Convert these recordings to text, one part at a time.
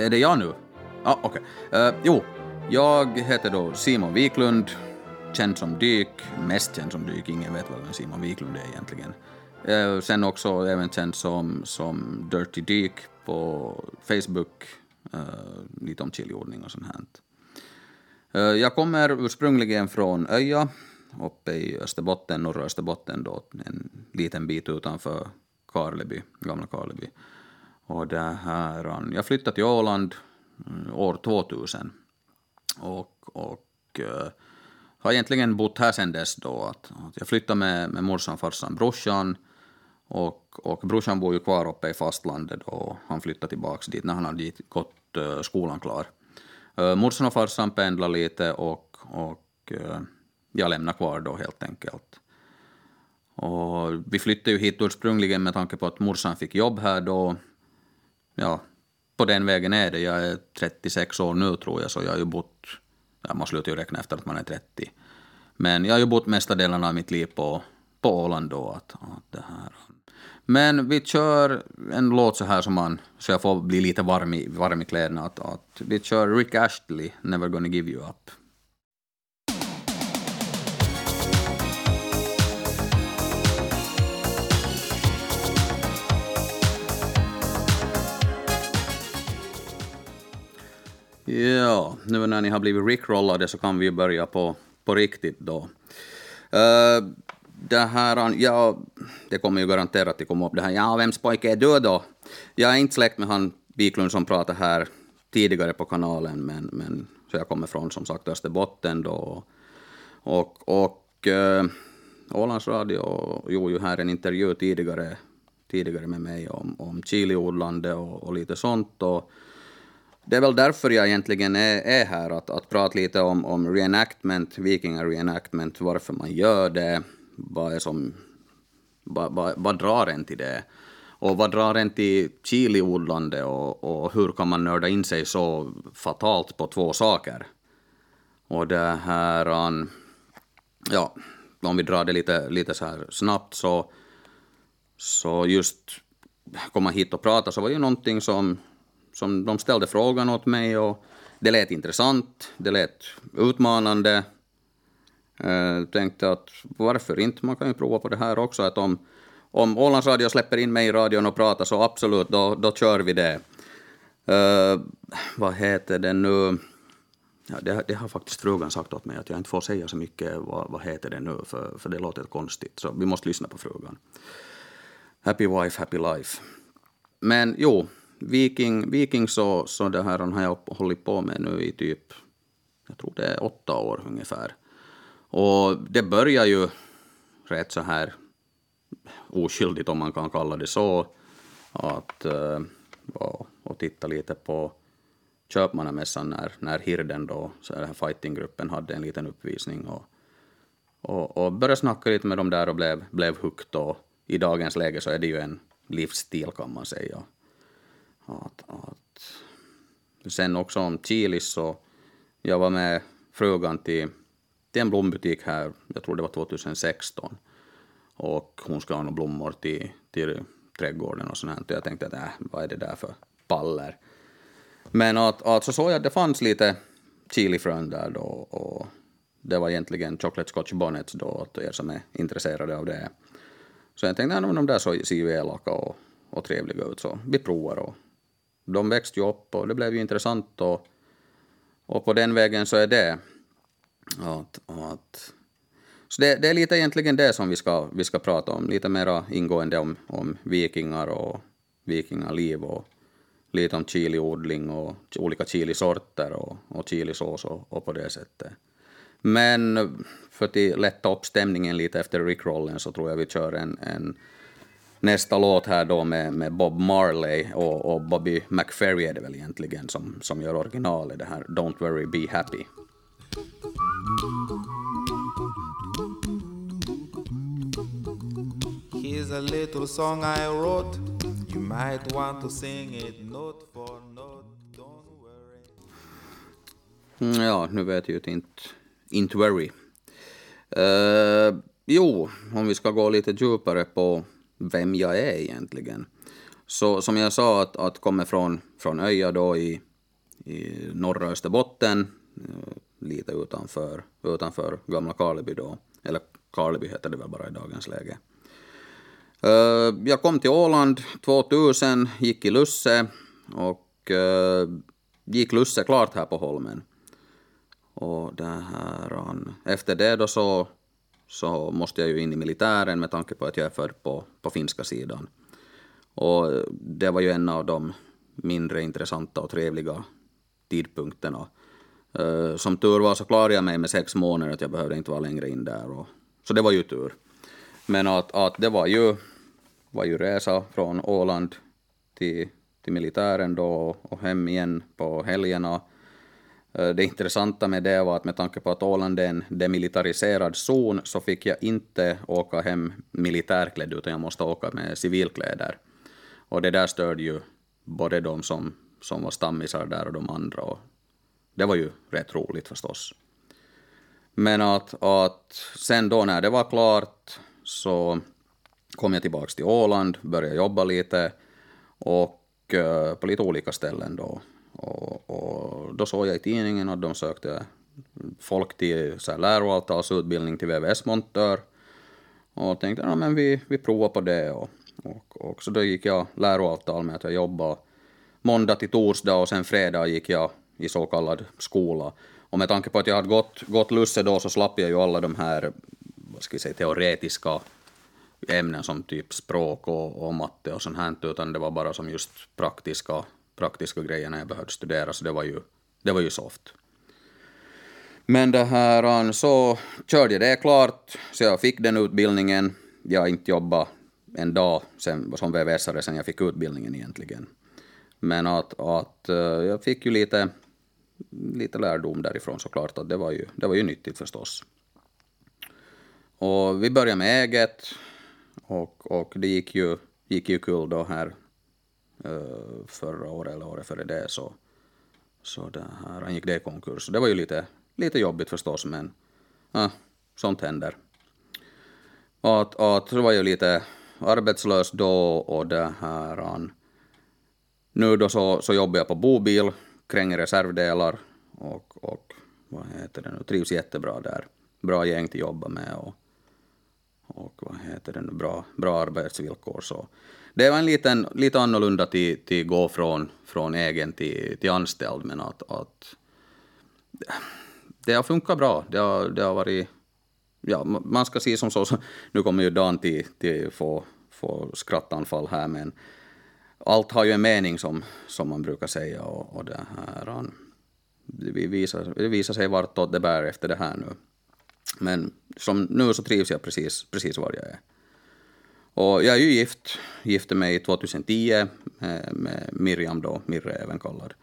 Är det jag nu? Ja, ah, okej. Okay. Uh, jo, jag heter då Simon Wiklund, känd som Dyk, mest känd som Dyk, ingen vet vad Simon Wiklund är egentligen. Uh, sen också även känd som, som Dirty Dyk på Facebook, uh, lite om chiliodling och sånt här. Jag kommer ursprungligen från Öja, uppe i Österbotten, norra Österbotten då, en liten bit utanför Karleby, gamla Karleby. Och det här, jag flyttade till Åland mm, år 2000 och, och eh, har egentligen bott här sedan dess då. Att, att jag flyttade med, med morsan, farsan, brorsan och, och brorsan bor ju kvar uppe i fastlandet och han flyttade tillbaks dit när han hade gått eh, skolan klar. Eh, morsan och farsan pendlar lite och, och jag lämnar kvar då helt enkelt. Och vi flyttade ju hit ursprungligen med tanke på att morsan fick jobb här då. Ja, på den vägen är det. Jag är 36 år nu tror jag, så jag har ju bott... Ja, man slutar ju räkna efter att man är 30. Men jag har ju bott mesta delen av mitt liv på, på Åland då. Att, att det här. Men vi kör en låt så här som man, så jag får bli lite varm i, varm i kläderna. Att, att vi kör Rick Ashley, Never gonna give you up. Ja, nu när ni har blivit rickrollade så kan vi ju börja på, på riktigt då. Uh, det här, ja, det kommer ju garanterat att komma upp det här, ja, vems pojke är du då? Jag är inte släkt med han Wiklund som pratade här tidigare på kanalen, men, men så jag kommer från som sagt Österbotten då. Och, och uh, Ålands Radio gjorde ju här en intervju tidigare, tidigare med mig om, om chiliodlande och, och lite sånt. Och, det är väl därför jag egentligen är, är här, att, att prata lite om, om reenactment, vikingar-reenactment, varför man gör det, vad är som... Vad, vad, vad drar en till det? Och vad drar en till chiliodlande och, och hur kan man nörda in sig så fatalt på två saker? Och det här... Um, ja, om vi drar det lite, lite så här snabbt så, så just komma hit och prata så var ju någonting som som de ställde frågan åt mig och det lät intressant, det lät utmanande. Jag tänkte att varför inte, man kan ju prova på det här också, att om, om Ålands Radio släpper in mig i radion och pratar så absolut, då, då kör vi det. Uh, vad heter det nu? Ja, det, det, har faktiskt frugan sagt åt mig att jag inte får säga så mycket vad, vad heter det nu, för, för det låter konstigt. Så vi måste lyssna på frugan. Happy wife, happy life. Men jo, Viking, Viking så, så det här har jag hållit på med nu i typ, jag tror det är åtta år ungefär. Och det börjar ju rätt så här oskyldigt om man kan kalla det så. Att, uh, och, titta lite på Köpmannamässan när, när Hirden då, så den här fightinggruppen, hade en liten uppvisning. Och, och, och började snacka lite med dem där och blev, blev hooked. Och I dagens läge så är det ju en livsstil kan man säga. Att, att. Sen också om chilis så jag var med frugan till, till en blombutik här, jag tror det var 2016. Och hon ska ha några blommor till, till trädgården och sånt här. Och jag tänkte att äh, vad är det där för paller? Men att, att så såg jag att det fanns lite chilifrön där då och det var egentligen chocolate scotch bonnets då åt er som är intresserade av det. Så jag tänkte att de där ser ju elaka och, och trevliga ut så vi provar och de växte ju upp och det blev ju intressant och, och på den vägen så är det. Att, att, så det, det, är lite egentligen det som vi ska, vi ska prata om, lite mer ingående om, om vikingar och vikingaliv och lite om chiliodling och olika chilisorter och, och chilisås och, och på det sättet. Men för att lätta upp stämningen lite efter Rickrollen så tror jag vi kör en, en nästa låt här då med, med Bob Marley och, och Bobby McFerry är det väl egentligen som, som gör originalet, det här Don't worry, be happy. Here's a little song I wrote You might want to sing it note for note Don't worry mm, Ja, nu vet jag ju inte Inte worry. Uh, jo, om vi ska gå lite djupare på vem jag är egentligen. Så som jag sa, att, att kommer från, från Öja då i, i norra Österbotten, eh, lite utanför, utanför gamla Karleby då, eller Karleby heter det väl bara i dagens läge. Eh, jag kom till Åland 2000, gick i Lusse och eh, gick Lusse klart här på Holmen. Och det här, efter det då så, så måste jag ju in i militären med tanke på att jag är född på, på finska sidan. Och det var ju en av de mindre intressanta och trevliga tidpunkterna. Eh, som tur var så klarade jag mig med sex månader, att jag behövde inte vara längre in där. Och, så det var ju tur. Men att, att det var ju, var ju resa från Åland till, till militären då och hem igen på helgerna. Eh, det intressanta med det var att med tanke på att Åland är en demilitariserad zon så fick jag inte åka hem militärklädd utan jag måste åka med civilkläder. Och det där störde ju både de som, som var stammisar där och de andra. Och det var ju rätt roligt förstås. Men att, att sen då när det var klart så kom jag tillbaka till Åland, började jobba lite och eh, på lite olika ställen då. Och, och, då såg jag i tidningen att de sökte folk till så här läroavtalsutbildning till VVS-montör. Och tänkte ja, men vi, vi provar på det. Och, och, och så då gick jag läroavtal med att jag jobbade måndag till torsdag och sen fredag gick jag i så kallad skola. Och med tanke på att jag hade gått, gått Lusse då så slapp jag ju alla de här vad ska vi säga, teoretiska ämnen som typ språk och, och matte och sånt här, utan det var bara som just praktiska, praktiska grejer när jag behövde studera, så det var ju, det var ju soft. Men det här, så körde jag det klart, så jag fick den utbildningen. Jag har inte jobbat en dag sen, som VVS-are sen jag fick utbildningen egentligen. Men att, att eh, jag fick ju lite, lite lärdom därifrån såklart, att det var ju, det var ju nyttigt förstås. Och vi började med eget och, och det gick ju, gick ju kul då här Eh, förra året eller året före det så, så det här, han gick det i konkurs. Det var ju lite, lite jobbigt förstås men ja, sånt händer. Att, att så var jag lite arbetslös då och det här nu då så, så jobbar jag på bobil, kränger reservdelar och, och vad heter det nu, trivs jättebra där. Bra gäng att jobba med och och vad heter det nu, bra, bra arbetsvillkor. Så det var en liten, lite annorlunda till, till gå från, från egen till, till anställd, men att, att det har funkat bra. Det har, det har varit, ja, man ska se som så, så nu kommer ju Dan till, till få, få skrattanfall här, men allt har ju en mening som, som man brukar säga och, och det här, det visar, det visar sig vartåt det bär efter det här nu. Men som nu så trivs jag precis, precis var jag är. Och jag är ju gift, gifte mig 2010 med, eh, med Miriam då, Mirre även kallad.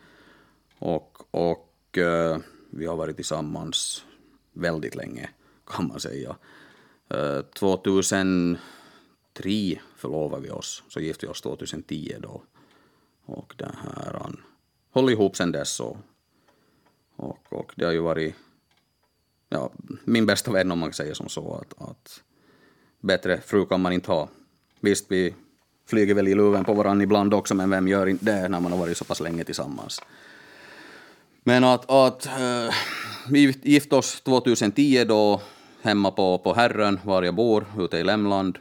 Och, och eh, vi har varit tillsammans väldigt länge kan man säga. Eh, 2003 förlovade vi oss, så gifte vi oss 2010 då. Och det här, han höll ihop sen dess och, och, och det har ju varit ja, min bästa vän om man säger som så att, att bättre fru kan man inte ha. Visst, vi flyger väl i luven på varandra ibland också, men vem gör inte det när man har varit så pass länge tillsammans? Men att, att äh, vi gifte oss 2010 då hemma på, på Herrön, var jag bor, ute i Lämland.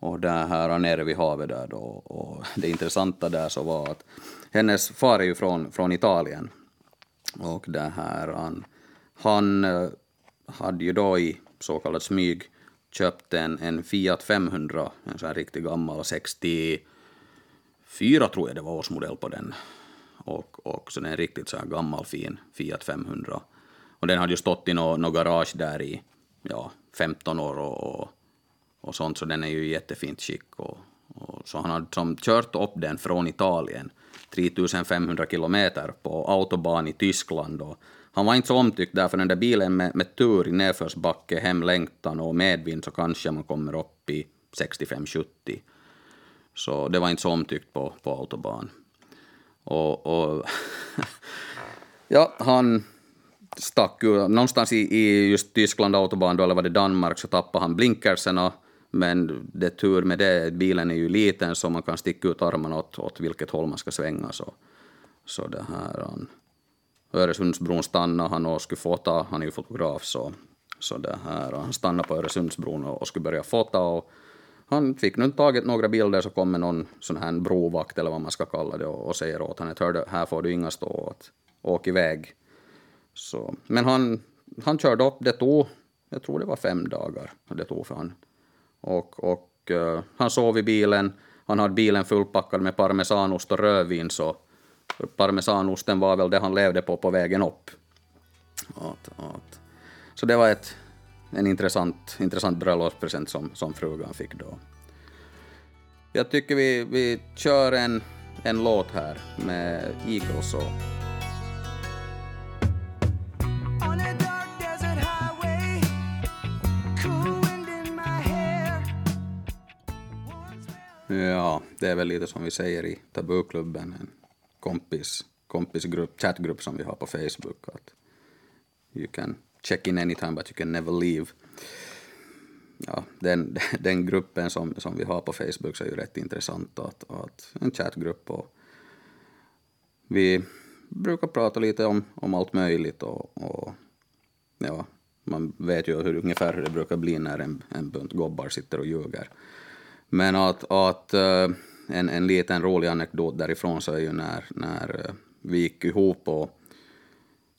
Och där här nere vid havet där då. Och det intressanta där så var att hennes far är ju från, från Italien. Och det här, han, han eh, hade ju då i så kallad smyg köpt en, en Fiat 500, en sån här riktigt gammal 64 tror jag det var årsmodell på den. Och, och så den är riktigt så här gammal fin Fiat 500. Och den hade ju stått i något no garage där i ja, 15 år och, och, och sånt, så den är ju i jättefint skick. Och, och, så han hade som kört upp den från Italien, 3500 kilometer på autobahn i Tyskland och han var inte så omtyckt där, för den där bilen med, med tur i nedförsbacke, hemlängtan och medvind så kanske man kommer upp i 65-70. Så det var inte så omtyckt på, på autobahn. Och, och ja, han stack ju. någonstans i, i just Tyskland autobahn då, eller var det Danmark, så tappade han blinkerserna Men det tur med det, bilen är ju liten så man kan sticka ut armarna åt, åt vilket håll man ska svänga. Så, så det här, han, Öresundsbron stannade han och skulle fota, han är ju fotograf så, så det här, han stannade på Öresundsbron och, och skulle börja fota och han fick nu tagit några bilder så kommer någon sån här brovakt eller vad man ska kalla det och, och säger åt honom att här får du inga stå åt, åk iväg. Så, men han, han körde upp, det tog, jag tror det var fem dagar det tog för han. Och, och uh, han sov i bilen, han hade bilen fullpackad med parmesanost och rödvin så parmesanosten var väl det han levde på på vägen upp. Att, att. Så det var ett, en intressant, intressant bröllopspresent som, som frugan fick då. Jag tycker vi, vi kör en, en låt här med Eagles och Ja, det är väl lite som vi säger i Tabuklubben, en kompis, kompisgrupp, chattgrupp som vi har på Facebook. Att you can check in anytime but you can never leave. Ja, den, den gruppen som, som vi har på Facebook så är ju rätt intressant. Att, att en chattgrupp och vi brukar prata lite om, om allt möjligt och, och ja, man vet ju hur, ungefär hur det brukar bli när en, en bunt gobbar sitter och ljuger. Men att, att eh, en, en liten rolig anekdot därifrån så är ju när, när eh, vi gick ihop och,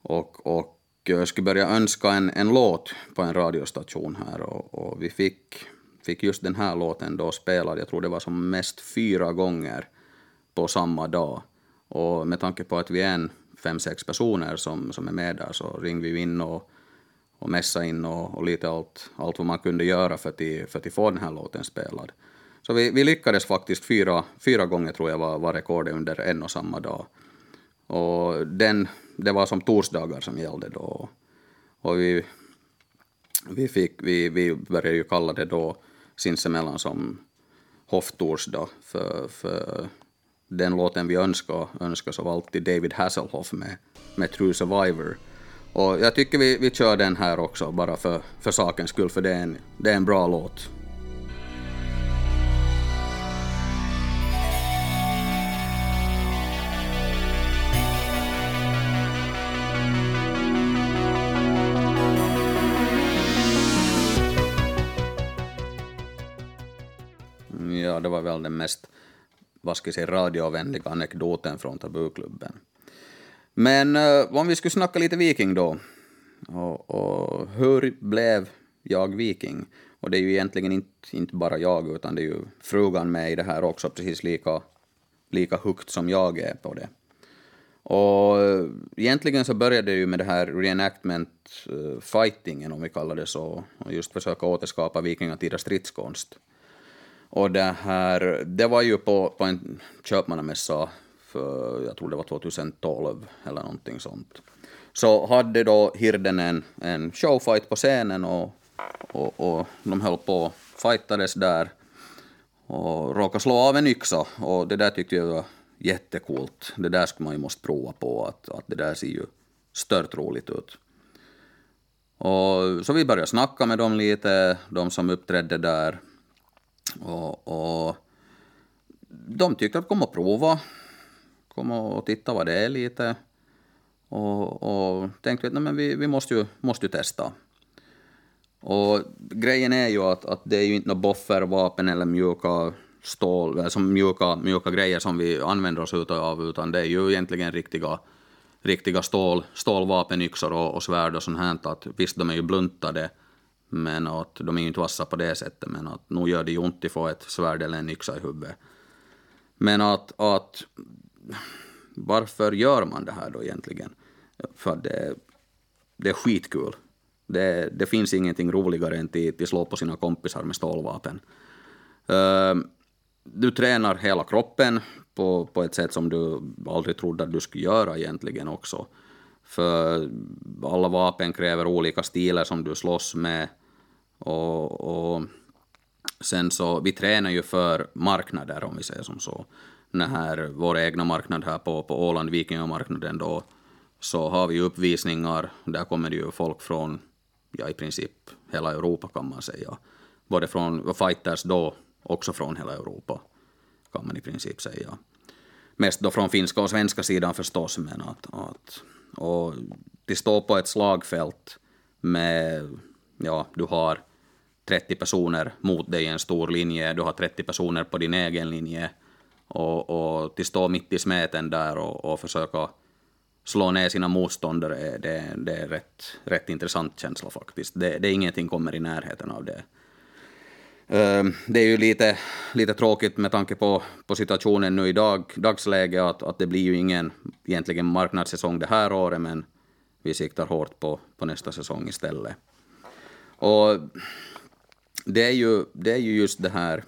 och, och skulle börja önska en, en låt på en radiostation här och, och vi fick, fick just den här låten då spelad, jag tror det var som mest fyra gånger på samma dag. Och med tanke på att vi är en fem, sex personer som, som är med där så ringde vi in och, och messade in och, och lite allt, allt vad man kunde göra för att, för att få den här låten spelad. Så vi, vi lyckades faktiskt fyra, fyra gånger tror jag var, var rekordet under en och samma dag. Och den, det var som torsdagar som gällde då. Och vi, vi, fick, vi, vi började ju kalla det då sinsemellan som Hoff-torsdag, för, för den låten vi önskade, önskade så var alltid David Hasselhoff med, med True Survivor. Och jag tycker vi, vi kör den här också, bara för, för sakens skull, för det är en, det är en bra låt. Det var väl den mest, vad ska jag säga, radiovänliga anekdoten från Tabuklubben. Men eh, om vi skulle snacka lite Viking då, och, och, hur blev jag Viking? Och det är ju egentligen inte, inte bara jag, utan det är ju frugan med i det här också, precis lika, lika högt som jag är på det. Och eh, egentligen så började det ju med det här reenactment-fightingen, eh, om vi kallar det så, och just försöka återskapa vikingatida stridskonst. Och det här, det var ju på, på en köpmannamässa för, jag tror det var 2012 eller någonting sånt. Så hade då Hirden en, en showfight på scenen och, och, och de höll på och fightades där och råkade slå av en yxa och det där tyckte jag var jättekult. Det där skulle man ju måste prova på, att, att det där ser ju stört roligt ut. Och så vi började snacka med dem lite, de som uppträdde där. Och, och de tyckte att kom och prova, kom och titta vad det är lite. Och, och tänkte att vi, vi måste, ju, måste ju testa. Och grejen är ju att, att det är ju inte några boffervapen eller mjuka stål, alltså mjuka, mjuka grejer som vi använder oss av, utan det är ju egentligen riktiga, riktiga stål, stålvapen, yxor och, och svärd och sånt här. Att, visst, de är ju bluntade, men att de är ju inte vassa på det sättet, men att nu gör det ju ont att få ett svärd eller en yxa i huvudet. Men att, att varför gör man det här då egentligen? För det, det är skitkul. Det, det finns ingenting roligare än att, att slå på sina kompisar med stålvapen. Ehm, du tränar hela kroppen på, på ett sätt som du aldrig trodde att du skulle göra egentligen också. För alla vapen kräver olika stilar som du slåss med. Och, och sen så, vi tränar ju för marknader om vi säger som så. När här, vår egna marknad här på, på Åland, Vikingamarknaden då, så har vi uppvisningar. Där kommer det ju folk från, ja i princip hela Europa kan man säga. både från fighters då, också från hela Europa, kan man i princip säga. Mest då från finska och svenska sidan förstås, men att, att och de står på ett slagfält med, ja, du har 30 personer mot dig i en stor linje, du har 30 personer på din egen linje, och, och de står mitt i smeten där och, och försöka slå ner sina motståndare, det, det är rätt, rätt intressant känsla faktiskt. Det, det är ingenting kommer i närheten av det. Ehm, det är ju lite, lite tråkigt med tanke på, på situationen nu i dag, dagsläget att, att det blir ju ingen egentligen marknadssäsong det här året men vi siktar hårt på, på nästa säsong istället. Och det är ju, det är ju just det här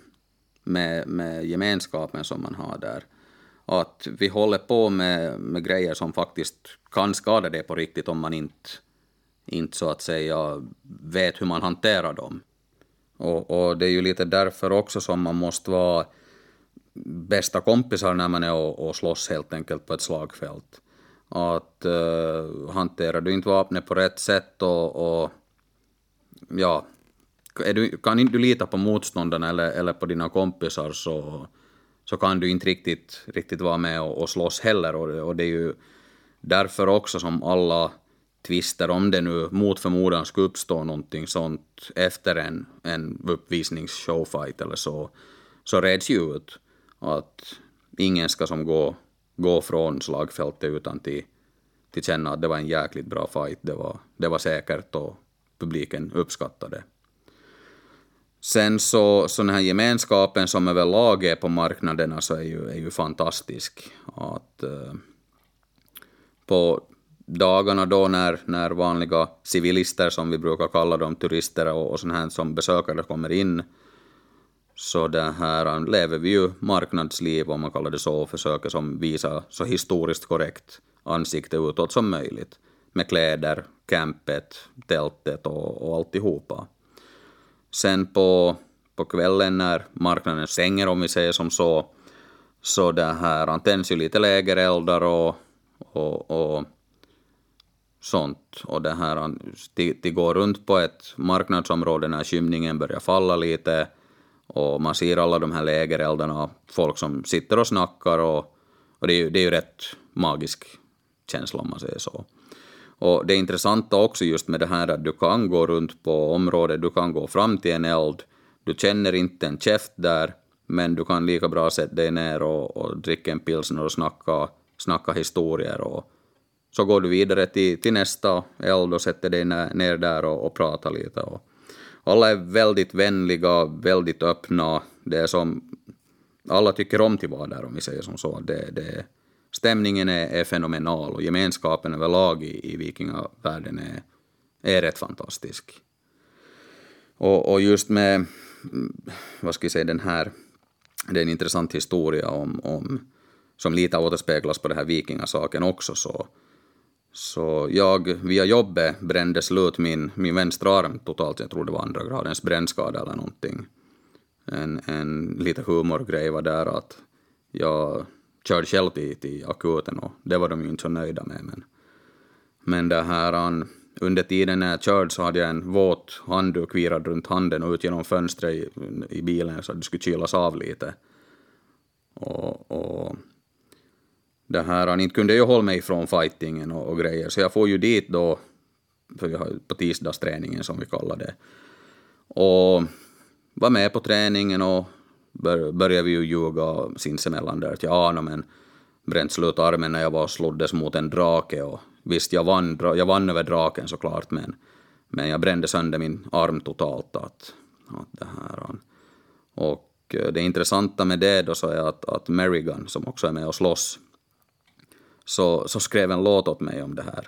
med, med gemenskapen som man har där. Att vi håller på med, med grejer som faktiskt kan skada det på riktigt om man inte, inte så att säga vet hur man hanterar dem. Och, och, det är ju lite därför också som man måste vara bästa kompisar när man är och, och slåss helt enkelt på ett slagfält. Att uh, hanterar du inte vapnet på rätt sätt och, och ja, du, kan inte du lita på motståndarna eller, eller på dina kompisar så, så kan du inte riktigt, riktigt vara med och, och slåss heller. Och, och det är ju därför också som alla tvister, om det nu mot förmodan skulle uppstå någonting sånt efter en, en uppvisningsshowfight eller så, så reds ju ut att ingen ska som gå, gå från slagfältet utan till, till känna att det var en jäkligt bra fight, det var, det var säkert och publiken uppskattade. Sen så, så den här gemenskapen som överlag är på marknaderna så är ju, är ju fantastisk. Att, uh, på dagarna då när, när vanliga civilister, som vi brukar kalla dem, turister och, och här som besökare kommer in, så det här äh, lever vi ju marknadsliv, om man kallar det så, och försöker som visa så historiskt korrekt ansikte utåt som möjligt. Med kläder, campet, tältet och, och alltihopa. Sen på, på kvällen när marknaden stänger, om vi säger som så, så det här tänds ju lite lägereldar och, och, och sånt. Och det här, de, de går runt på ett marknadsområde när skymningen börjar falla lite och man ser alla de här lägereldarna, folk som sitter och snackar och, och det, är ju, det är ju rätt magisk känsla om man säger så. Och det intressanta också just med det här att du kan gå runt på området, du kan gå fram till en eld, du känner inte en käft där, men du kan lika bra sätta dig ner och, och dricka en pilsner och snacka, snacka historier och så går du vidare till, till nästa eld och sätter dig ner där och, och pratar lite. Och alla är väldigt vänliga, väldigt öppna. Det är som, alla tycker om att vara där om vi säger som så. Det, det, stämningen är, är fenomenal och gemenskapen överlag i, i vikingavärlden är, är rätt fantastisk. Och, och just med, mm, vad ska jag säga, den här, det är en intressant historia om, om som lite återspeglas på den här vikingasaken också så, så jag via jobbet brände slut min, min vänstra arm totalt, jag tror det var andra gradens brännskada eller någonting. En, en lite humorgrej var där att jag körde själv till, till akuten och det var de ju inte så nöjda med. Men, men det här, under tiden när jag körde så hade jag en våt handduk virad runt handen och ut genom fönstret i, i bilen så att det skulle kylas av lite. Och, och det här, inte kunde jag hålla mig från fightingen och, och, grejer, så jag får ju dit då, för jag har, på tisdagsträningen som vi kallar det. Och var med på träningen och bör, började vi ju ljuga sinsemellan där att ja, no, men bränt slut armen när jag var och sloddes mot en drake och visst, jag vann, jag vann över draken såklart, men, men jag brände sönder min arm totalt. Att, att det här, och det intressanta med det då så är att, att Merrigan, som också är med och slåss, så, så skrev en låt åt mig om det här.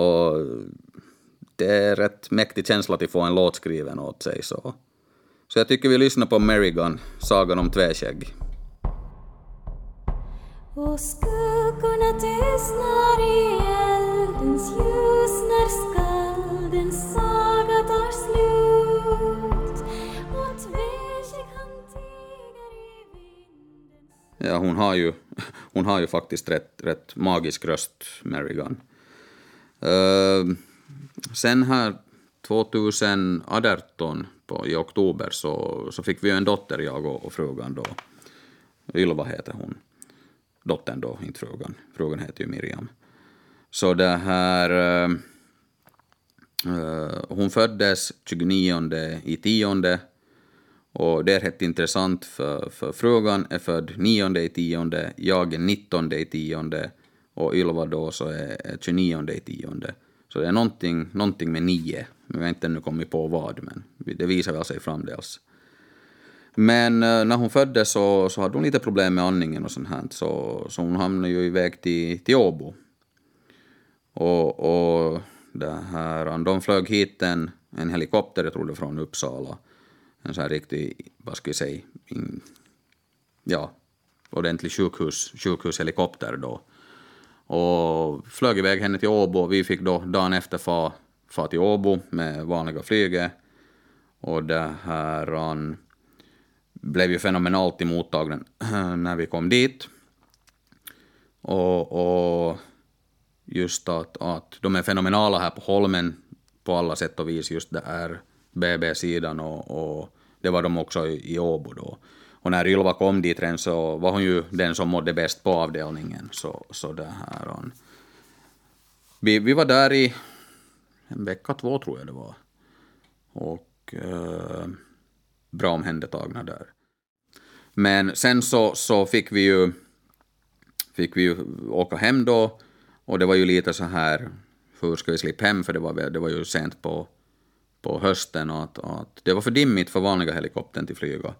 Och det är rätt mäktig känsla att få en låt skriven åt sig. Så, så jag tycker vi lyssnar på Merrigan, Sagan om Tveskägg. Och skuggorna tystnar i eldens ljus när skaldens saga tar slut och Tveskägg han tiger i vinden Ja, hon har ju hon har ju faktiskt rätt, rätt magisk röst, Mary Gunn. Uh, sen här 2018 på, i oktober så, så fick vi ju en dotter, jag och, och frugan då. Ylva heter hon. Dottern då, inte frugan. Frugan heter ju Miriam. Så det här... Uh, hon föddes 29 i tionde och det är rätt intressant för, för frugan är född 9 i tionde, jag är 19 i tionde och Ylva då så är 29 i tionde. Så det är någonting, någonting med nio. Jag har inte ännu kommit på vad, men det visar väl sig framdeles. Men eh, när hon föddes så, så hade hon lite problem med andningen och sånt här, så, så hon hamnade ju iväg till, till Åbo. Och, och det här, de flög hit en, en helikopter, jag tror det från Uppsala. En sån här riktig, vad ska vi säga, in, ja, ordentlig sjukhus, sjukhushelikopter då. Och flög iväg henne till Åbo. och Vi fick då dagen efter fara fara till Åbo med vanliga flyget. Och det här han blev ju fenomenalt emottagen när vi kom dit. Och, och just att, att de är fenomenala här på Holmen på alla sätt och vis, just det här BB-sidan och, och, det var de också i, i Åbo då. Och när Ylva kom dit redan så var hon ju den som mådde bäst på avdelningen. Så, så det här, och, vi, vi var där i en vecka, två tror jag det var. Och eh, bra omhändertagna där. Men sen så, så fick vi ju fick vi ju åka hem då och det var ju lite så här, hur ska vi slippa hem för det var, det var ju sent på, på hösten och att, att det var för dimmigt för vanliga helikoptern till flyga.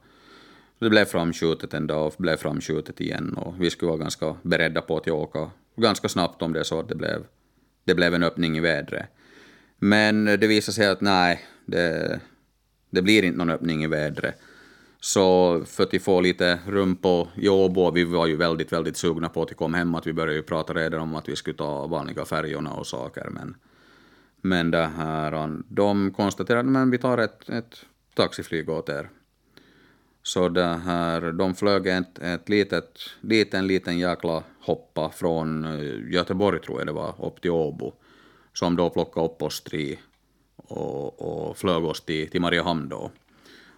Det blev framskjutet en dag och blev framskjutet igen och vi skulle vara ganska beredda på att åka ganska snabbt om det så att det blev, det blev en öppning i vädret. Men det visade sig att nej, det, det blir inte någon öppning i vädret. Så för att få lite rum på Åbo, vi var ju väldigt, väldigt sugna på att komma hem, att vi började ju prata redan om att vi skulle ta vanliga färjorna och saker, men, men det här, de konstaterade att vi tar ett, ett taxiflyg åt er. Så det här, de flög ett, ett litet, liten, liten jäkla hoppa från eh, Göteborg, tror jag det var, upp till Åbo, som då plockade upp oss tre och, och flög oss till, till Mariehamn då.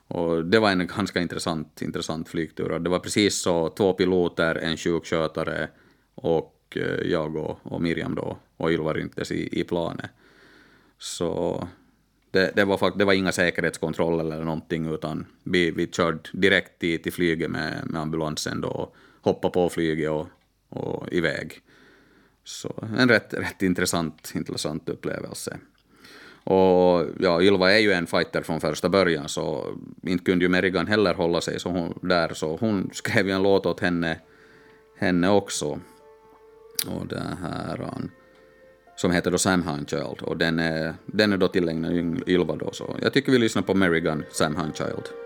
Och det var en ganska intressant, intressant flygtur. Det var precis så, två piloter, en sjukskötare och eh, jag och, och Miriam då, och Ylva Ryntes i, i planet. Så det, det, var, det var inga säkerhetskontroller eller någonting, utan vi, vi körde direkt till, till flyget med, med ambulansen då, och hoppade på flyget och, och iväg. Så en rätt, rätt intressant, intressant upplevelse. Och ja, Ylva är ju en fighter från första början, så inte kunde ju Merigan heller hålla sig så hon, där, så hon skrev ju en låt åt henne, henne också. Och det här, som heter då Sam Hunchild, och den är, den är då tillägnad Ylva då, så jag tycker vi lyssnar på Merigan, Sam Hunchild.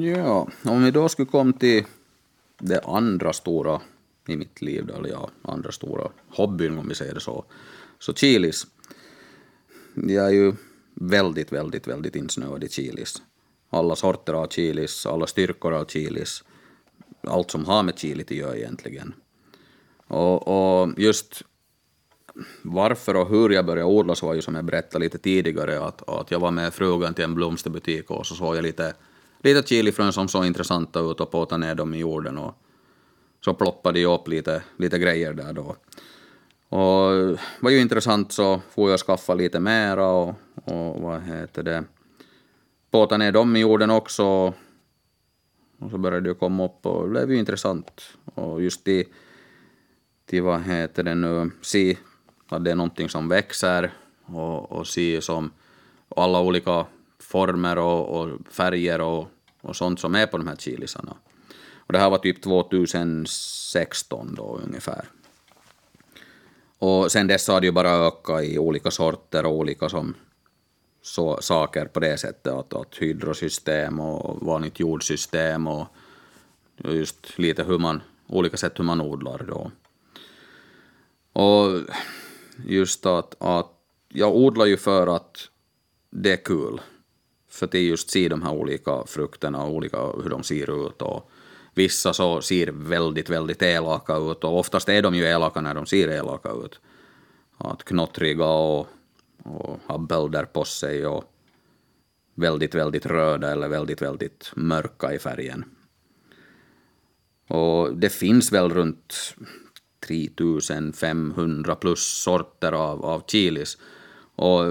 Ja, om vi då skulle komma till det andra stora i mitt liv, eller ja, andra stora hobbyn om vi säger det så, så chilis. Jag är ju väldigt, väldigt, väldigt insnöad i chilis. Alla sorter av chilis, alla styrkor av chilis, allt som har med chili att göra egentligen. Och, och just varför och hur jag började odla så var ju som jag berättade lite tidigare att, att jag var med frugan till en blomsterbutik och så såg jag lite lite chilifrön som såg intressanta ut och påta ner dem i jorden och så ploppade ju upp lite, lite grejer där då. Och det var ju intressant så får jag skaffa lite mera och, och vad heter det, påta ner dem i jorden också. Och så började det komma upp och det blev ju intressant. Och just till, till vad heter det nu, se att det är någonting som växer och, och se som alla olika former och, och färger och, och sånt som är på de här chilisarna. Och det här var typ 2016 då ungefär. Och sen dess har det ju bara ökat i olika sorter och olika som så, saker på det sättet, att, att hydrosystem och vanligt jordsystem och just lite hur man, olika sätt hur man odlar då. Och just att, att jag odlar ju för att det är kul. För att just se de här olika frukterna och olika hur de ser ut. Och vissa så ser väldigt, väldigt elaka ut och oftast är de ju elaka när de ser elaka ut. Att knottriga och, och ha bölder på sig och väldigt, väldigt röda eller väldigt, väldigt mörka i färgen. Och det finns väl runt 3500 plus sorter av, av chilis. Och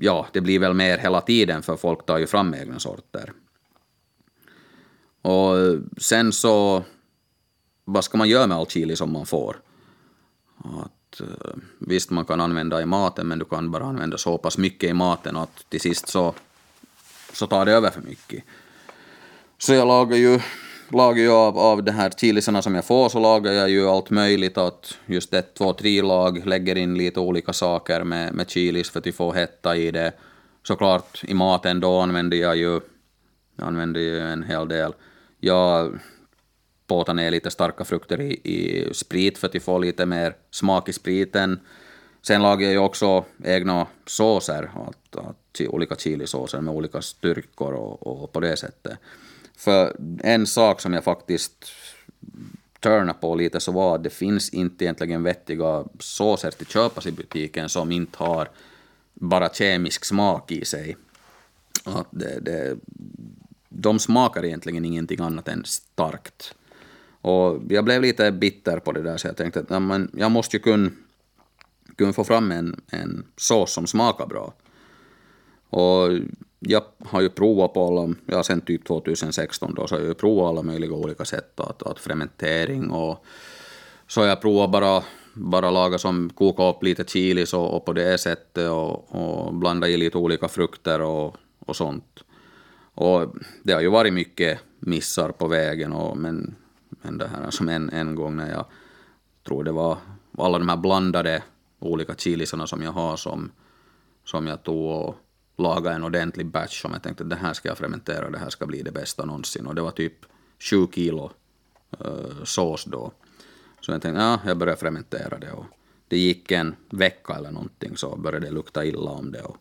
ja, det blir väl mer hela tiden för folk tar ju fram egna sorter. Och sen så, vad ska man göra med all chili som man får? Att, eh, visst, man kan använda i maten, men du kan bara använda så pass mycket i maten att till sist så, så tar det över för mycket. Så jag lagar ju, lagar ju av, av de här chilisarna som jag får, så lagar jag ju allt möjligt. Att just ett, två, tre lag, lägger in lite olika saker med, med chilis för att få hetta i det. Såklart i maten då använder jag ju, jag använder ju en hel del jag påtar ner lite starka frukter i, i sprit för att få lite mer smak i spriten. Sen lagar jag ju också egna såser, att, att, olika chilisåser med olika styrkor och, och, på det sättet. För en sak som jag faktiskt turna på lite så var att det finns inte egentligen vettiga såser till köpas i butiken som inte har bara kemisk smak i sig. Att det, det, de smakar egentligen ingenting annat än starkt. Och jag blev lite bitter på det där, så jag tänkte att ja, men jag måste ju kunna, kunna få fram en, en sås som smakar bra. Och jag har ju provat på alla, ja sen typ 2016 då, så har jag ju provat alla möjliga olika sätt att, att fermentering och så jag provat bara, bara laga som koka upp lite chilis och, och på det sättet och, och blanda i lite olika frukter och, och sånt. Och det har ju varit mycket missar på vägen, och, men, men det här som en, en gång när jag tror det var alla de här blandade olika chilisarna som jag har som, som jag tog och laga en ordentlig batch som jag tänkte att det här ska jag fermentera, det här ska bli det bästa någonsin. Och det var typ 7 kilo uh, sås då. Så jag tänkte, ja, jag börjar fermentera det och det gick en vecka eller någonting så började det lukta illa om det. Och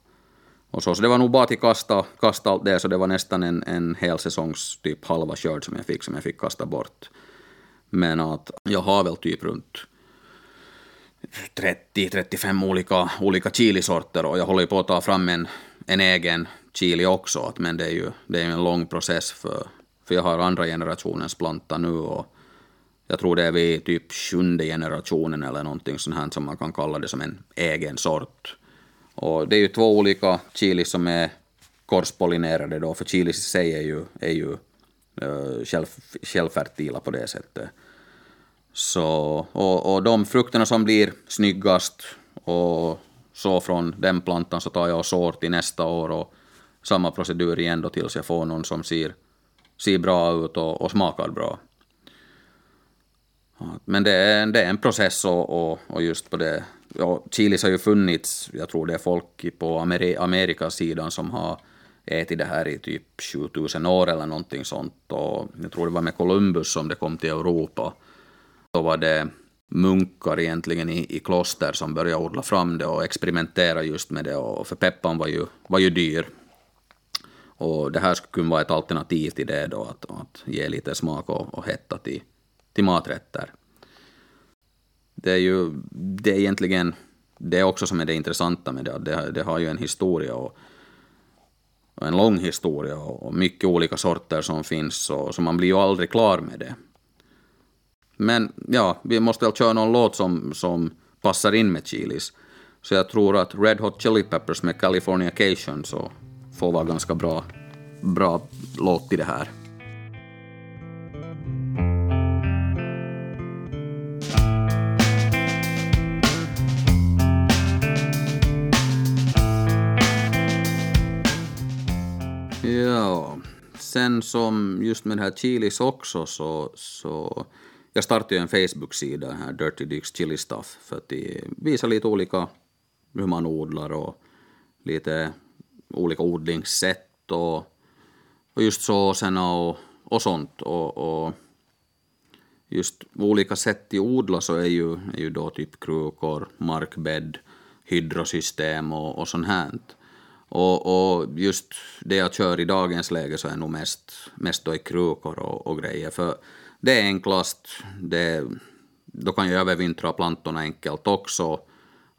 och så, så det var nog bara till kasta, kasta allt det, så det var nästan en, en hel säsongs typ halva skörd som jag fick, som jag fick kasta bort. Men att jag har väl typ runt 30-35 olika, olika chilisorter och jag håller ju på att ta fram en, en egen chili också, att, men det är ju det är en lång process för, för jag har andra generationens planta nu och jag tror det är vid typ sjunde generationen eller någonting sånt här som man kan kalla det som en egen sort. Och det är ju två olika chilis som är korspollinerade då, för chilis i sig är ju, är ju uh, själv, självfertila på det sättet. Så, och, och de frukterna som blir snyggast och så från den plantan så tar jag och sår till nästa år och samma procedur igen då tills jag får någon som ser, ser bra ut och, och smakar bra. Men det är, det är en process och, och, och just på det ja, chilis har ju funnits, jag tror det är folk på Ameri Amerikasidan som har ätit det här i typ 7000 år eller någonting sånt. Och jag tror det var med Columbus som det kom till Europa. Då var det munkar egentligen i, i kloster som började odla fram det och experimentera just med det. Och för peppan var ju, var ju dyr. Och det här skulle kunna vara ett alternativ till det då, att, att ge lite smak och, och hetta till, till maträtter det är ju det är egentligen det är också som är det intressanta med det. Det, det har ju en historia och, och en lång historia och, och, mycket olika sorter som finns och, så man blir ju aldrig klar med det. Men ja, vi måste väl köra någon låt som, som passar in med chilis. Så jag tror att Red Hot Chili Peppers med Californication så får vara ganska bra, bra låt till det här. Ja, sen som just med det här chilis också så, så jag startade ju en Facebook-sida, här Dirty Dicks Chili Stuff, för att visa lite olika hur man odlar och lite olika odlingssätt och, och just såserna och, och sånt. Och, och just olika sätt att odla så är ju, är ju då typ krukor, markbädd, hydrosystem och, och sånt här. Och, och just det jag kör i dagens läge så är nog mest, mest då i krukor och, och grejer. För det är enklast, det, då kan jag övervintra plantorna enkelt också.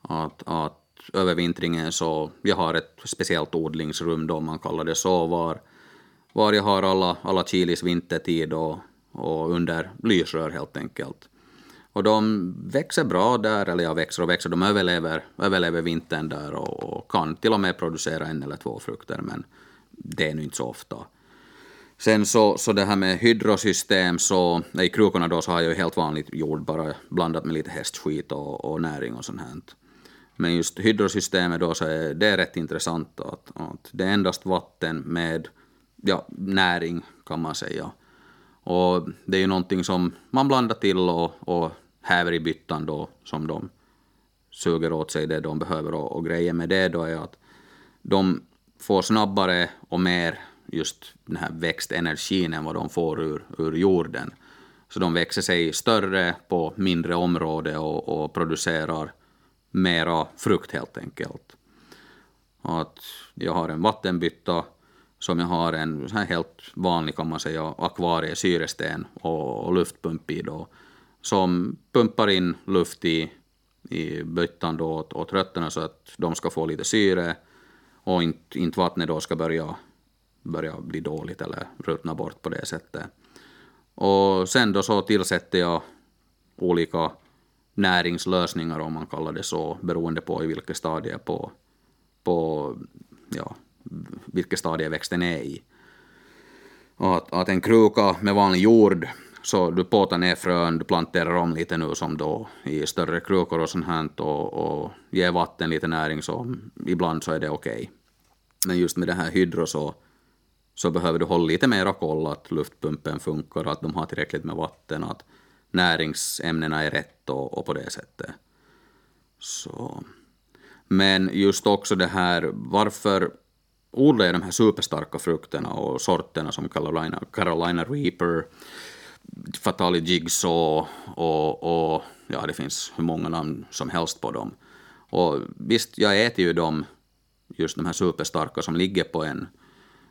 Att, att övervintringen så, jag har ett speciellt odlingsrum då man kallar det så, var, var jag har alla, alla chilis vintertid och, och under lysrör helt enkelt. Och de växer bra där, eller ja, växer och växer, de överlever, överlever vintern där och, och kan till och med producera en eller två frukter, men det är nu inte så ofta. Sen så, så det här med hydrosystem, så i krukorna då så har jag ju helt vanligt jord bara blandat med lite hästskit och, och näring och sånt här. Men just hydrosystemet då så är det rätt intressant att, att det är endast vatten med ja, näring kan man säga. Och det är ju någonting som man blandar till och, och häver i byttan då som de suger åt sig det de behöver och, och grejen med det då är att de får snabbare och mer just den här växtenergin än vad de får ur, ur jorden. Så de växer sig större på mindre område och, och producerar mera frukt helt enkelt. Att jag har en vattenbytta som jag har en så här helt vanlig kan man säga akvariesyresten och, och luftpump i då som pumpar in luft i, i byttan då åt, åt rötterna så att de ska få lite syre och inte, inte vattnet då ska börja, börjar bli dåligt eller ruttna bort på det sättet. Och sen då så tillsätter jag olika näringslösningar om man kallar det så, beroende på i vilket stadie på, på ja, vilket stadie växten är i. att, att en kruka med vanlig jord, så du påtar ner frön, du planterar om lite nu som då i större krukor och sånt här och, och ger vatten lite näring så ibland så är det okej. Okay. Men just med det här hydro så, så behöver du hålla lite mera koll att luftpumpen funkar, att de har tillräckligt med vatten, att näringsämnena är rätt och, och på det sättet. Så. Men just också det här, varför odlar jag de här superstarka frukterna och sorterna som Carolina, Carolina Reaper, Fatali Jigsaw och, och ja, det finns hur många namn som helst på dem. Och visst, jag äter ju dem, just de här superstarka som ligger på en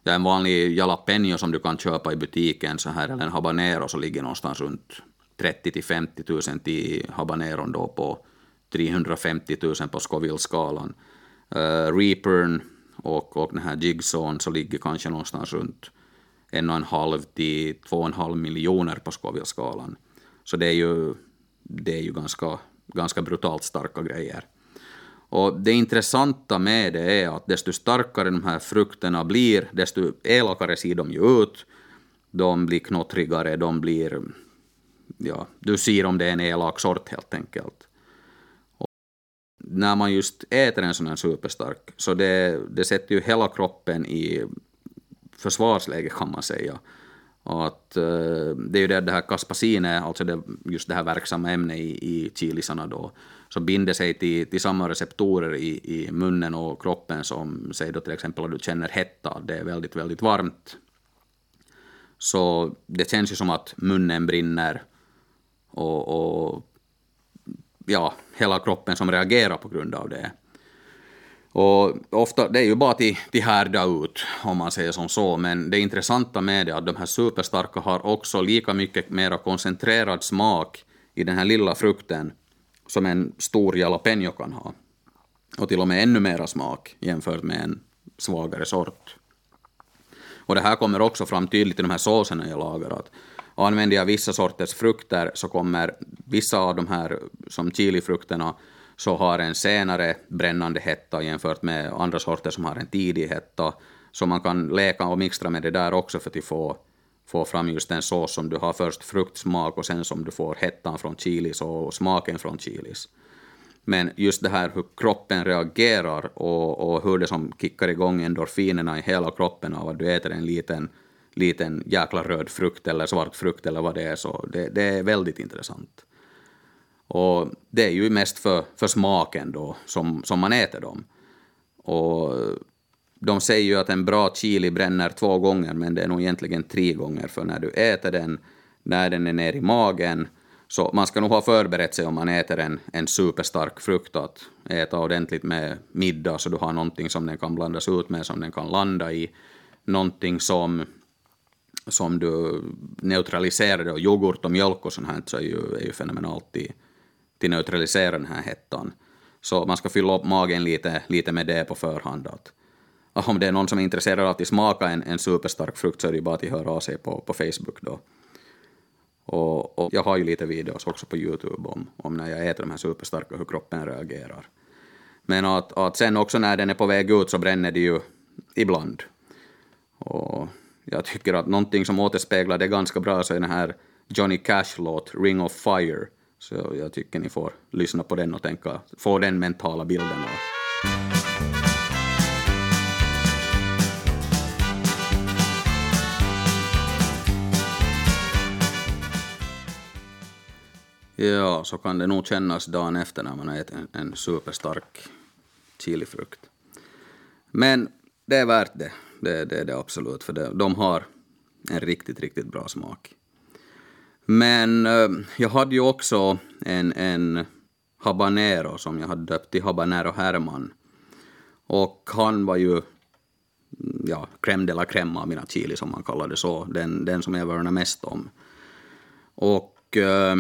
ja, en vanlig jalapeno som du kan köpa i butiken så här, eller en habanero som ligger någonstans runt 30 till 50 000 till habaneron då på 350 000 på Scoville-skalan. Uh, Reapern och, och den här Jigsawn så ligger kanske någonstans runt en och en halv till två och en halv miljoner på Scoville-skalan. Så det är ju, det är ju ganska, ganska brutalt starka grejer. Och det intressanta med det är att desto starkare de här frukterna blir, desto elakare ser de ju ut. De blir knottrigare, de blir... Ja, du ser om det är en elak sort helt enkelt. Och när man just äter en sån här superstark, så det, det sätter ju hela kroppen i försvarsläge kan man säga. Och att, eh, det är ju det, det här kaspasinet, alltså det, just det här verksamma ämnet i, i chilisarna då, som binder sig till, till samma receptorer i, i munnen och kroppen som, säg då till exempel om du känner hetta, det är väldigt, väldigt varmt. Så det känns ju som att munnen brinner och, och ja, hela kroppen som reagerar på grund av det. Och ofta, det är ju bara till, till härda ut, om man säger som så, men det intressanta med det är att de här superstarka har också lika mycket mera koncentrerad smak i den här lilla frukten som en stor jalapeno kan ha. Och till och med ännu mera smak jämfört med en svagare sort. Och det här kommer också fram tydligt i de här såserna jag lagar. Att använder jag vissa sorters frukter så kommer vissa av de här som chilifrukterna så har en senare brännande hetta jämfört med andra sorter som har en tidig hetta. Så man kan leka och mixtra med det där också för att få, få fram just den sås som du har först fruktsmak och sen som du får hettan från chilis och smaken från chilis. Men just det här hur kroppen reagerar och, och hur det som kickar igång endorfinerna i hela kroppen av att du äter en liten, liten jäkla röd frukt eller svart frukt eller vad det är, så det, det är väldigt intressant. Och det är ju mest för, för smaken då som, som man äter dem. Och de säger ju att en bra chili bränner två gånger, men det är nog egentligen tre gånger, för när du äter den när den är ner i magen. Så man ska nog ha förberett sig om man äter en, en superstark frukt att äta ordentligt med middag så du har någonting som den kan blandas ut med, som den kan landa i. Någonting som, som du neutraliserar och yoghurt och mjölk och sånt här så är ju, är ju fenomenalt till, till neutralisera den här hettan. Så man ska fylla upp magen lite, lite med det på förhand. Att, om det är någon som är intresserad av att smaka en, en superstark frukt så är det ju bara att höra av sig på, på Facebook då. Och, och, jag har ju lite videos också på Youtube om, om när jag äter de här superstarka hur kroppen reagerar. Men att, att sen också när den är på väg ut så bränner det ju ibland. Och jag tycker att någonting som återspeglar det ganska bra så är den här Johnny Cash-låt Ring of Fire. Så jag tycker ni får lyssna på den och tänka, få den mentala bilden. Och Ja, så kan det nog kännas dagen efter när man har ätit en, en superstark chilifrukt. Men det är värt det. Det, är det absolut, för det, de har en riktigt, riktigt bra smak. Men eh, jag hade ju också en, en habanero som jag hade döpt till Habanero Herman. Och han var ju ja, crème de la crème av mina chili som man kallade det så, den, den som jag värnar mest om. Och eh,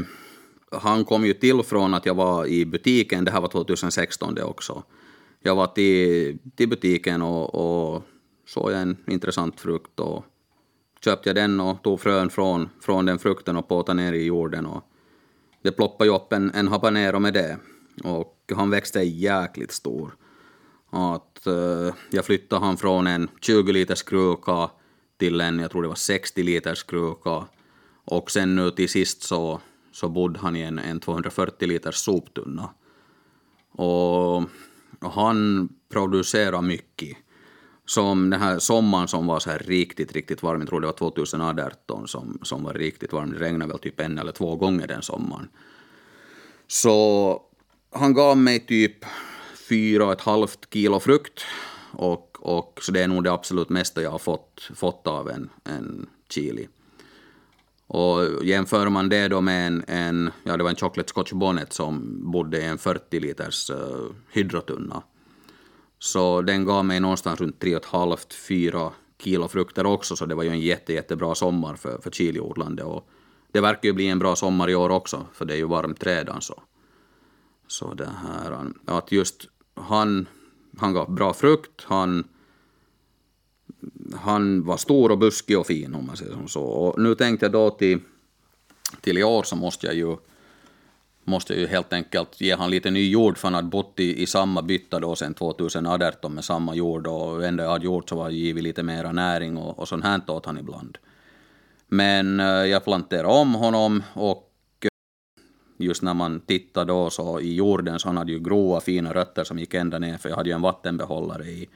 han kom ju till från att jag var i butiken, det här var 2016 det också. Jag var till, till butiken och, och såg en intressant frukt och köpte jag den och tog frön från, från den frukten och påtade ner i jorden och det ploppade ju upp en, en habanero med det och han växte jäkligt stor. Att, uh, jag flyttade han från en 20 liters kruka till en, jag tror det var 60 liters kruka och sen nu till sist så så bodde han i en, en 240 liters soptunna. Och han producerade mycket. Som den här sommaren som var så här riktigt, riktigt varm, jag tror det var 2018 som, som var riktigt varm, det regnade väl typ en eller två gånger den sommaren. Så han gav mig typ fyra och ett halvt kilo frukt och, och så det är nog det absolut mesta jag har fått, fått av en, en chili. Och jämför man det då med en, en, ja det var en chocolate scotch bonnet som bodde i en 40 liters uh, hydrotunna. Så den gav mig någonstans runt 3,5-4 kilo frukter också, så det var ju en jätte, jättebra sommar för, för chiliodlande. Och det verkar ju bli en bra sommar i år också, för det är ju varmt redan så. Så det här, att just han, han gav bra frukt, han han var stor och buskig och fin om man säger som så. Och nu tänkte jag då till, till i år så måste jag ju måste ju helt enkelt ge han lite ny jord för han hade bott i, i samma bytta då sen 2018 med samma jord och det enda jag hade gjort så var att givit lite mera näring och, och sånt här åt han ibland. Men eh, jag planterade om honom och eh, just när man tittar då så i jorden så han hade ju grova fina rötter som gick ända ner för jag hade ju en vattenbehållare i,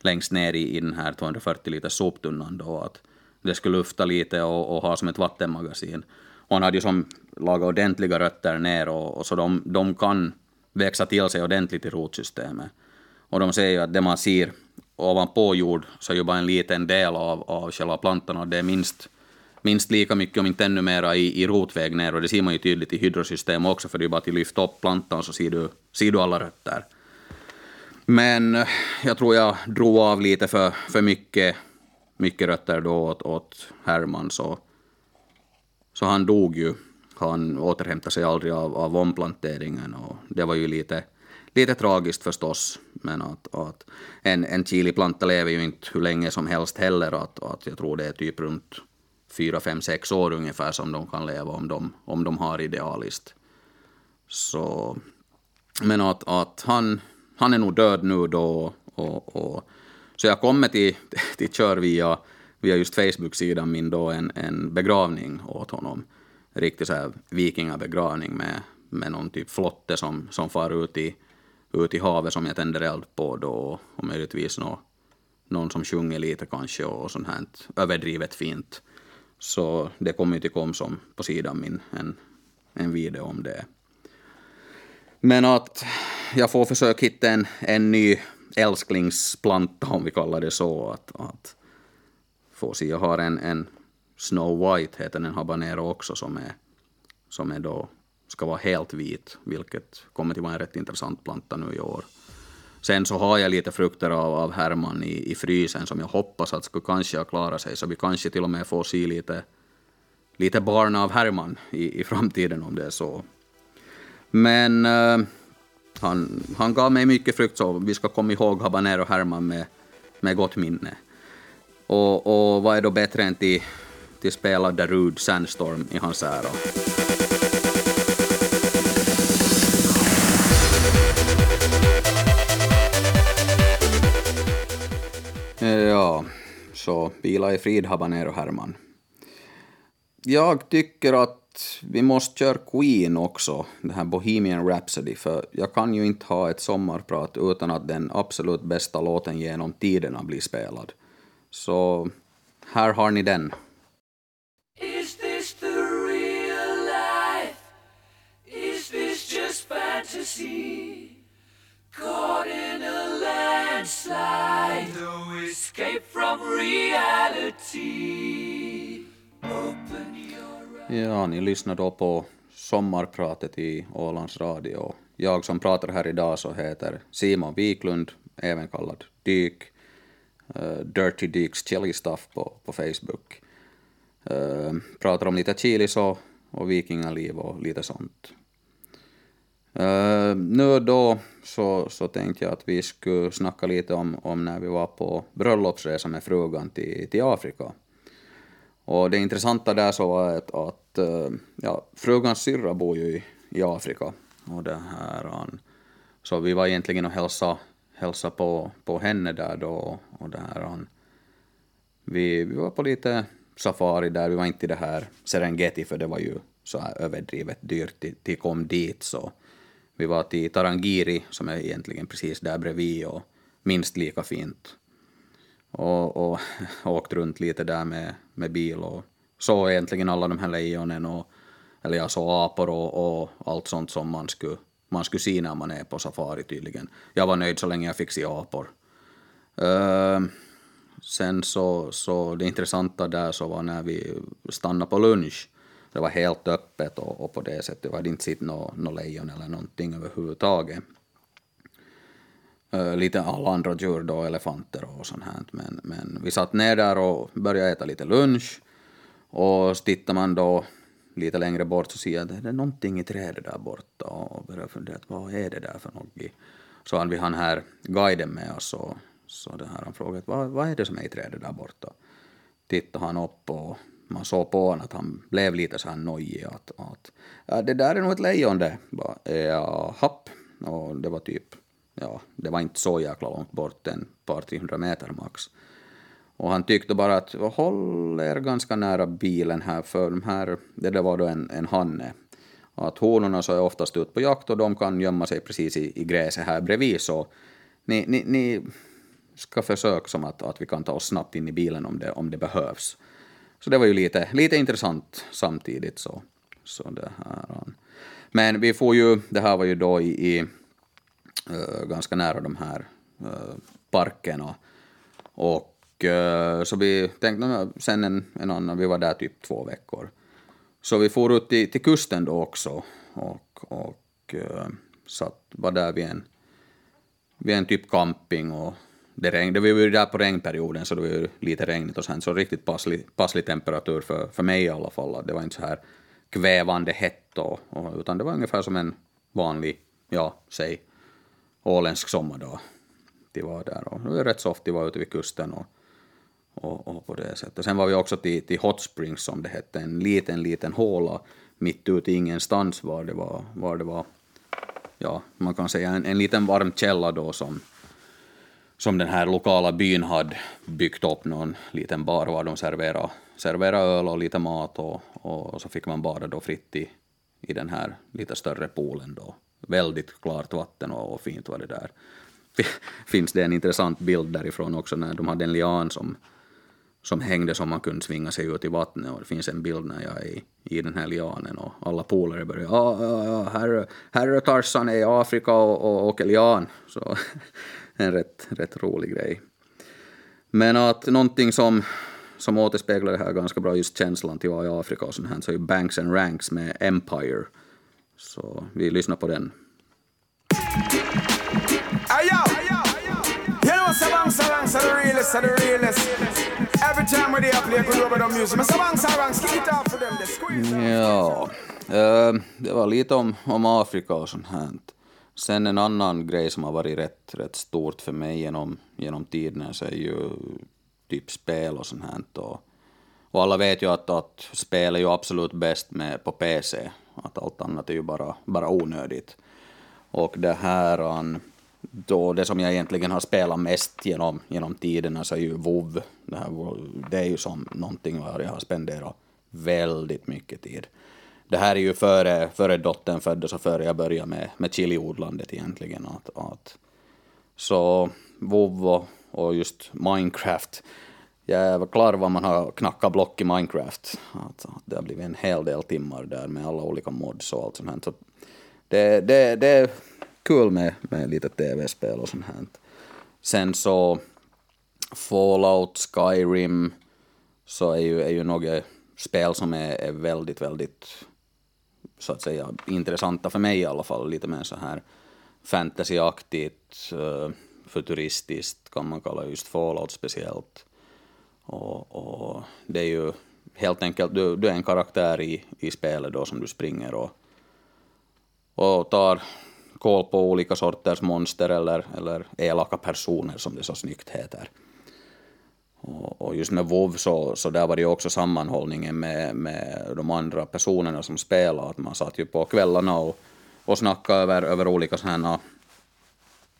längst ner i, i den här 240 liters soptunnan då, att det skulle lufta lite och, och ha som ett vattenmagasin. Och han hade ju som lagat ordentliga rötter ner och, och så de, de kan växa till sig ordentligt i rotsystemet. Och de säger ju att det man ser ovanpå jord så är ju bara en liten del av, av själva plantan och det är minst, minst lika mycket, om inte ännu mera, i, i rotväg ner. Och det ser man ju tydligt i hydrosystemet också, för det är ju bara att lyfta upp plantan så ser du, ser du alla rötter. Men eh, jag tror jag drog av lite för, för mycket, mycket rötter då åt, åt Herman, så, så han dog ju. Han återhämtade sig aldrig av, av omplanteringen och det var ju lite, lite tragiskt förstås. Men att, att en, en chiliplanta lever ju inte hur länge som helst heller. Att, att jag tror det är typ runt fyra, fem, sex år ungefär som de kan leva om de, om de har idealiskt. Så, men att, att han han är nog död nu då. Och, och, så jag kommer till, till Kör via, via just Facebook-sidan min då en, en begravning åt honom. En Riktig så här vikingabegravning med, med någon typ flotte som, som far ut i, ut i havet som jag tänder eld på då och möjligtvis nå, någon som sjunger lite kanske och sånt här överdrivet fint. Så det kommer ju till kom som på sidan min en, en video om det. Men att jag får försöka hitta en, en ny älsklingsplanta, om vi kallar det så. Att, att få se, jag har en, en Snow White heter den habanero också som är, som är då, ska vara helt vit, vilket kommer att vara en rätt intressant planta nu i år. Sen så har jag lite frukter av, av Herman i, i frysen som jag hoppas att skulle kanske ha klarat sig, så vi kanske till och med får se lite, lite barn av Herman i, i framtiden om det är så. Men äh, han, han gav mig mycket frukt, så vi ska komma ihåg Habanero Herman med, med gott minne. Och, och vad är då bättre än till, till spela Darude Sandstorm i hans ära? Eh, ja, så vila i frid Habanero Herman. Jag tycker att vi måste köra Queen också, den här Bohemian Rhapsody, för jag kan ju inte ha ett sommarprat utan att den absolut bästa låten genom tiderna blir spelad. Så här har ni den. Is this the real life? Is this just fantasy? Caught in a landslide, no escape from reality. Oh. Ja, ni lyssnar då på sommarpratet i Ålands Radio. Jag som pratar här idag så heter Simon Wiklund, även kallad Dyk. Uh, Dirty Dykes Chili Stuff på, på Facebook. Uh, pratar om lite chilis och, och vikingaliv och lite sånt. Uh, nu då så, så tänkte jag att vi skulle snacka lite om, om när vi var på bröllopsresa med frugan till, till Afrika. Och det intressanta där så var att, att eh, ja, frugans syrra bor ju i, i Afrika. Och det här, så vi var egentligen och hälsade hälsa på, på henne där då. Och det här, vi, vi var på lite safari där, vi var inte i det här Serengeti för det var ju så här överdrivet dyrt till kom dit så vi var till Tarangiri som är egentligen precis där bredvid och minst lika fint och, och åkt runt lite där med, med bil och såg egentligen alla de här lejonen och eller jag såg apor och, och allt sånt som man skulle, man skulle se när man är på safari tydligen. Jag var nöjd så länge jag fick se apor. Uh, sen så, så det intressanta där så var när vi stannade på lunch. Det var helt öppet och, och på det sättet var det inte sett något no lejon eller någonting överhuvudtaget. Eh, lite alla andra djur då, elefanter och sånt här. Men, men vi satt ner där och började äta lite lunch. Och tittar man då lite längre bort så ser jag att det är någonting i trädet där borta och börjar fundera vad är det där för något. Så hade vi han här guiden med oss och så det här, han frågade vad, vad är det som är i trädet där borta. Tittade han upp och man såg på honom att han blev lite så här nojig att, att det där är nog ett lejon det. Jaha, och det var typ ja, det var inte så jäkla långt bort, en par 300 meter max. Och han tyckte bara att håll er ganska nära bilen här, för de här, det där var då en, en hanne. Att honorna så är oftast ute på jakt och de kan gömma sig precis i, i gräset här bredvid, så ni, ni, ni ska försöka som att, att vi kan ta oss snabbt in i bilen om det, om det behövs. Så det var ju lite, lite intressant samtidigt. Så, så det här. Men vi får ju, det här var ju då i, i Eh, ganska nära de här eh, parkerna. Och eh, så vi tänkte, sen en, en annan, vi var där typ två veckor. Så vi for ut till, till kusten då också och, och satt, var där vid en, vid en typ camping och det regnade, vi var ju där på regnperioden så det var ju lite regnigt och sen så riktigt passlig, passlig temperatur för, för mig i alla fall. Det var inte så här kvävande hett och, och, utan det var ungefär som en vanlig, ja, säg åländsk sommardag. De var där och det var rätt soft de var ute vid kusten och, och, och, på det sättet. Sen var vi också till, till Hot Springs som det hette, en liten, liten håla mitt ute i ingenstans var det var, var det var, ja, man kan säga en, en liten varm källa då som, som den här lokala byn hade byggt upp någon liten bar var de serverade, serverade öl och lite mat och, och så fick man bada då fritt i, i den här lite större poolen då väldigt klart vatten och, och fint var det där. Finns det en intressant bild därifrån också när de hade en lian som, som hängde som man kunde svinga sig ut i vattnet och det finns en bild när jag är i, i den här lianen och alla polare börjar ja, ja, ja, herre, herre Tarzan är i Afrika och, och åker lian. Så en rätt, rätt rolig grej. Men att någonting som, som återspeglar det här ganska bra, just känslan till att vara i Afrika och sånt här, så är ju Banks and Ranks med Empire. Så vi lyssnar på den. Ja, uh, det var lite om, om Afrika och sånt här. Sen en annan grej som har varit rätt, rätt stort för mig genom, genom tiden så är ju typ spel och sånt här. Och, och alla vet ju att, att spel är ju absolut bäst med på PC. Att allt annat är ju bara, bara onödigt. Och det här, um, då det som jag egentligen har spelat mest genom, genom tiderna så är ju WoW. Det, här, det är ju som någonting var jag har spenderat väldigt mycket tid. Det här är ju före, före dottern föddes och före jag började med, med chiliodlandet egentligen. Att, att, så WoW och, och just Minecraft. Jag är klar vad man har knackat block i Minecraft. Alltså, det har blivit en hel del timmar där med alla olika mods och allt sånt här. Så det, det, det är kul med, med lite tv-spel och sånt här. Sen så Fallout, Skyrim, så är ju, är ju något eh, spel som är, är väldigt, väldigt så att säga intressanta för mig i alla fall. Lite mer så här fantasyaktigt, eh, futuristiskt kan man kalla just Fallout speciellt. Och, och, det är ju helt enkelt, du, du är en karaktär i, i spelet då som du springer och, och tar koll på olika sorters monster eller, eller elaka personer som det så snyggt heter. Och, och just med WoW så, så där var det ju också sammanhållningen med, med de andra personerna som spelade, att man satt ju på kvällarna och, och snackade över, över olika sådana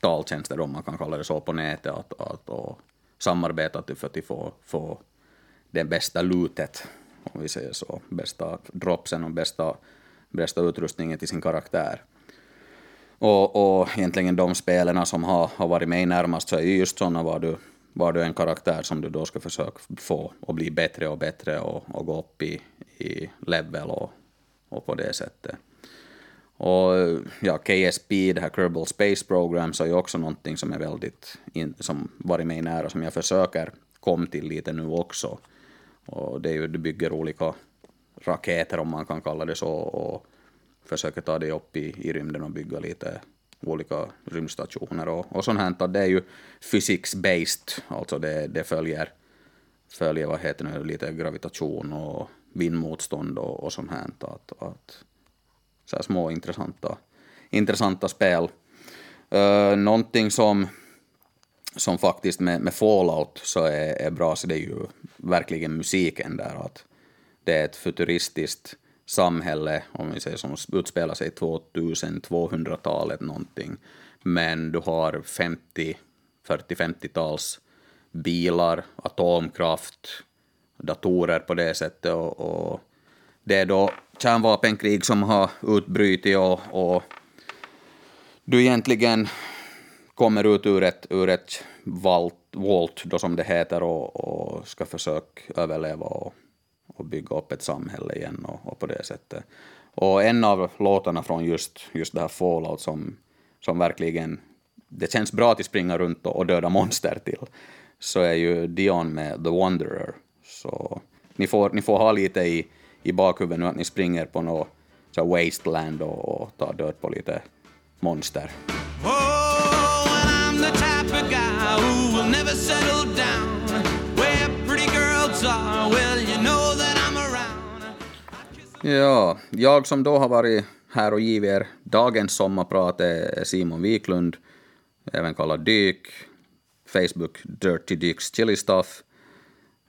taltjänster, om man kan kalla det så, på nätet, att, att, och samarbeta för att få, få det bästa lutet, om vi säger så, bästa dropsen och bästa, bästa utrustningen till sin karaktär. Och, och egentligen de spelarna som har, har varit mig närmast så är ju just sådana var du, var du en karaktär som du då ska försöka få och bli bättre och bättre och, och gå upp i, i level och, och på det sättet. Och ja, KSP, det här Kerbal Space Program, så är ju också någonting som är väldigt, in, som varit mig nära, som jag försöker komma till lite nu också. Och det är ju, du bygger olika raketer om man kan kalla det så, och försöker ta det upp i, i rymden och bygga lite olika rymdstationer och, och sånt här. Det är ju physics-based, alltså det, det följer, följer vad heter det, lite gravitation och vindmotstånd och, och sånt här. Att, att, så här små intressanta, intressanta spel. Uh, någonting som, som faktiskt med, med Fallout så är, är bra, så det är ju verkligen musiken där. Att det är ett futuristiskt samhälle, om vi säger som utspelar sig 2200-talet någonting, men du har 50, 40-50-tals bilar, atomkraft, datorer på det sättet och, och det är då kärnvapenkrig som har utbrutit och, och du egentligen kommer ut ur ett, ur ett vault, vault då som det heter och, och ska försöka överleva och och bygga upp ett samhälle igen och, och, på det sättet. Och en av låtarna från just, just det här Fallout som, som verkligen, det känns bra att springa runt och, och döda monster till, så är ju Dion med The Wanderer. Så ni får, ni får ha lite i, i bakhuvudet nu att ni springer på något så wasteland och, och tar död på lite monster. Oh, Ja, jag som då har varit här och givit er dagens sommarprat är Simon Wiklund, även kallad Dyk, Facebook Dirty Dyk's Chili Stuff.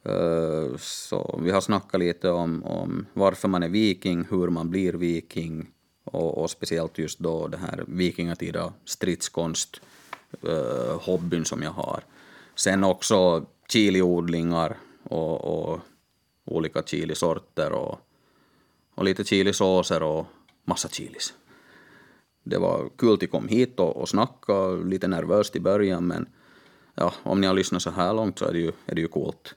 Eh, så vi har snackat lite om, om varför man är viking, hur man blir viking och, och speciellt just då det här vikingatida stridskonst, eh, hobbyn som jag har. Sen också chiliodlingar och, och olika chilisorter och och lite chilisåser och massa chilis. Det var kul att kom hit och, och snacka, lite nervöst i början men ja, om ni har lyssnat så här långt så är det ju, är det ju coolt.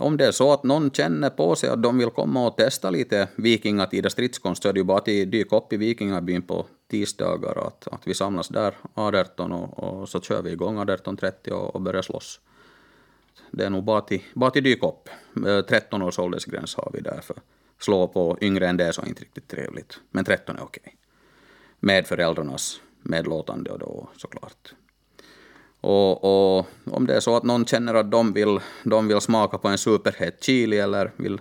Om det är så att någon känner på sig att de vill komma och testa lite vikingatida stridskonst så är det ju bara att dyka upp i vikingabyn på tisdagar att, att vi samlas där 18 och, och så kör vi igång 18.30 och, och börjar slåss. det är nog bara till, bara till dyka upp. Eh, 13 års åldersgräns har vi där för Slå på yngre än det så är inte riktigt trevligt. Men 13 är okej. Med föräldrarnas medlåtande och då såklart. Och, och, om det är så att någon känner att de vill, de vill smaka på en superhet chili eller vill,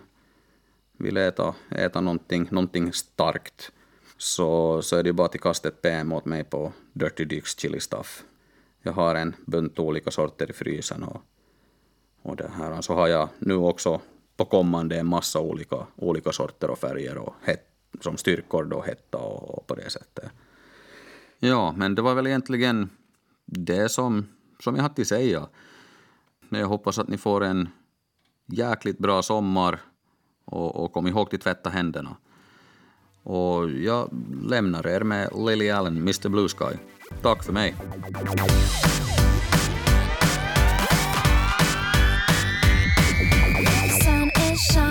vill äta, äta någonting, någonting starkt så, så är det bara till kasta ett PM åt mig på Dirty Dicks Chili Stuff. Jag har en bunt olika sorter i frysen och, och det här. Så har jag nu också på kommande en massa olika, olika sorter och färger och het, som styrkor då, hetta och, och på det sättet. Ja, men det var väl egentligen det som, som jag hade till säga. Men jag hoppas att ni får en jäkligt bra sommar och, och kom ihåg att tvätta händerna. Och jag lämnar er med Lily Allen, Mr Blue Sky. Tack för mig. Sun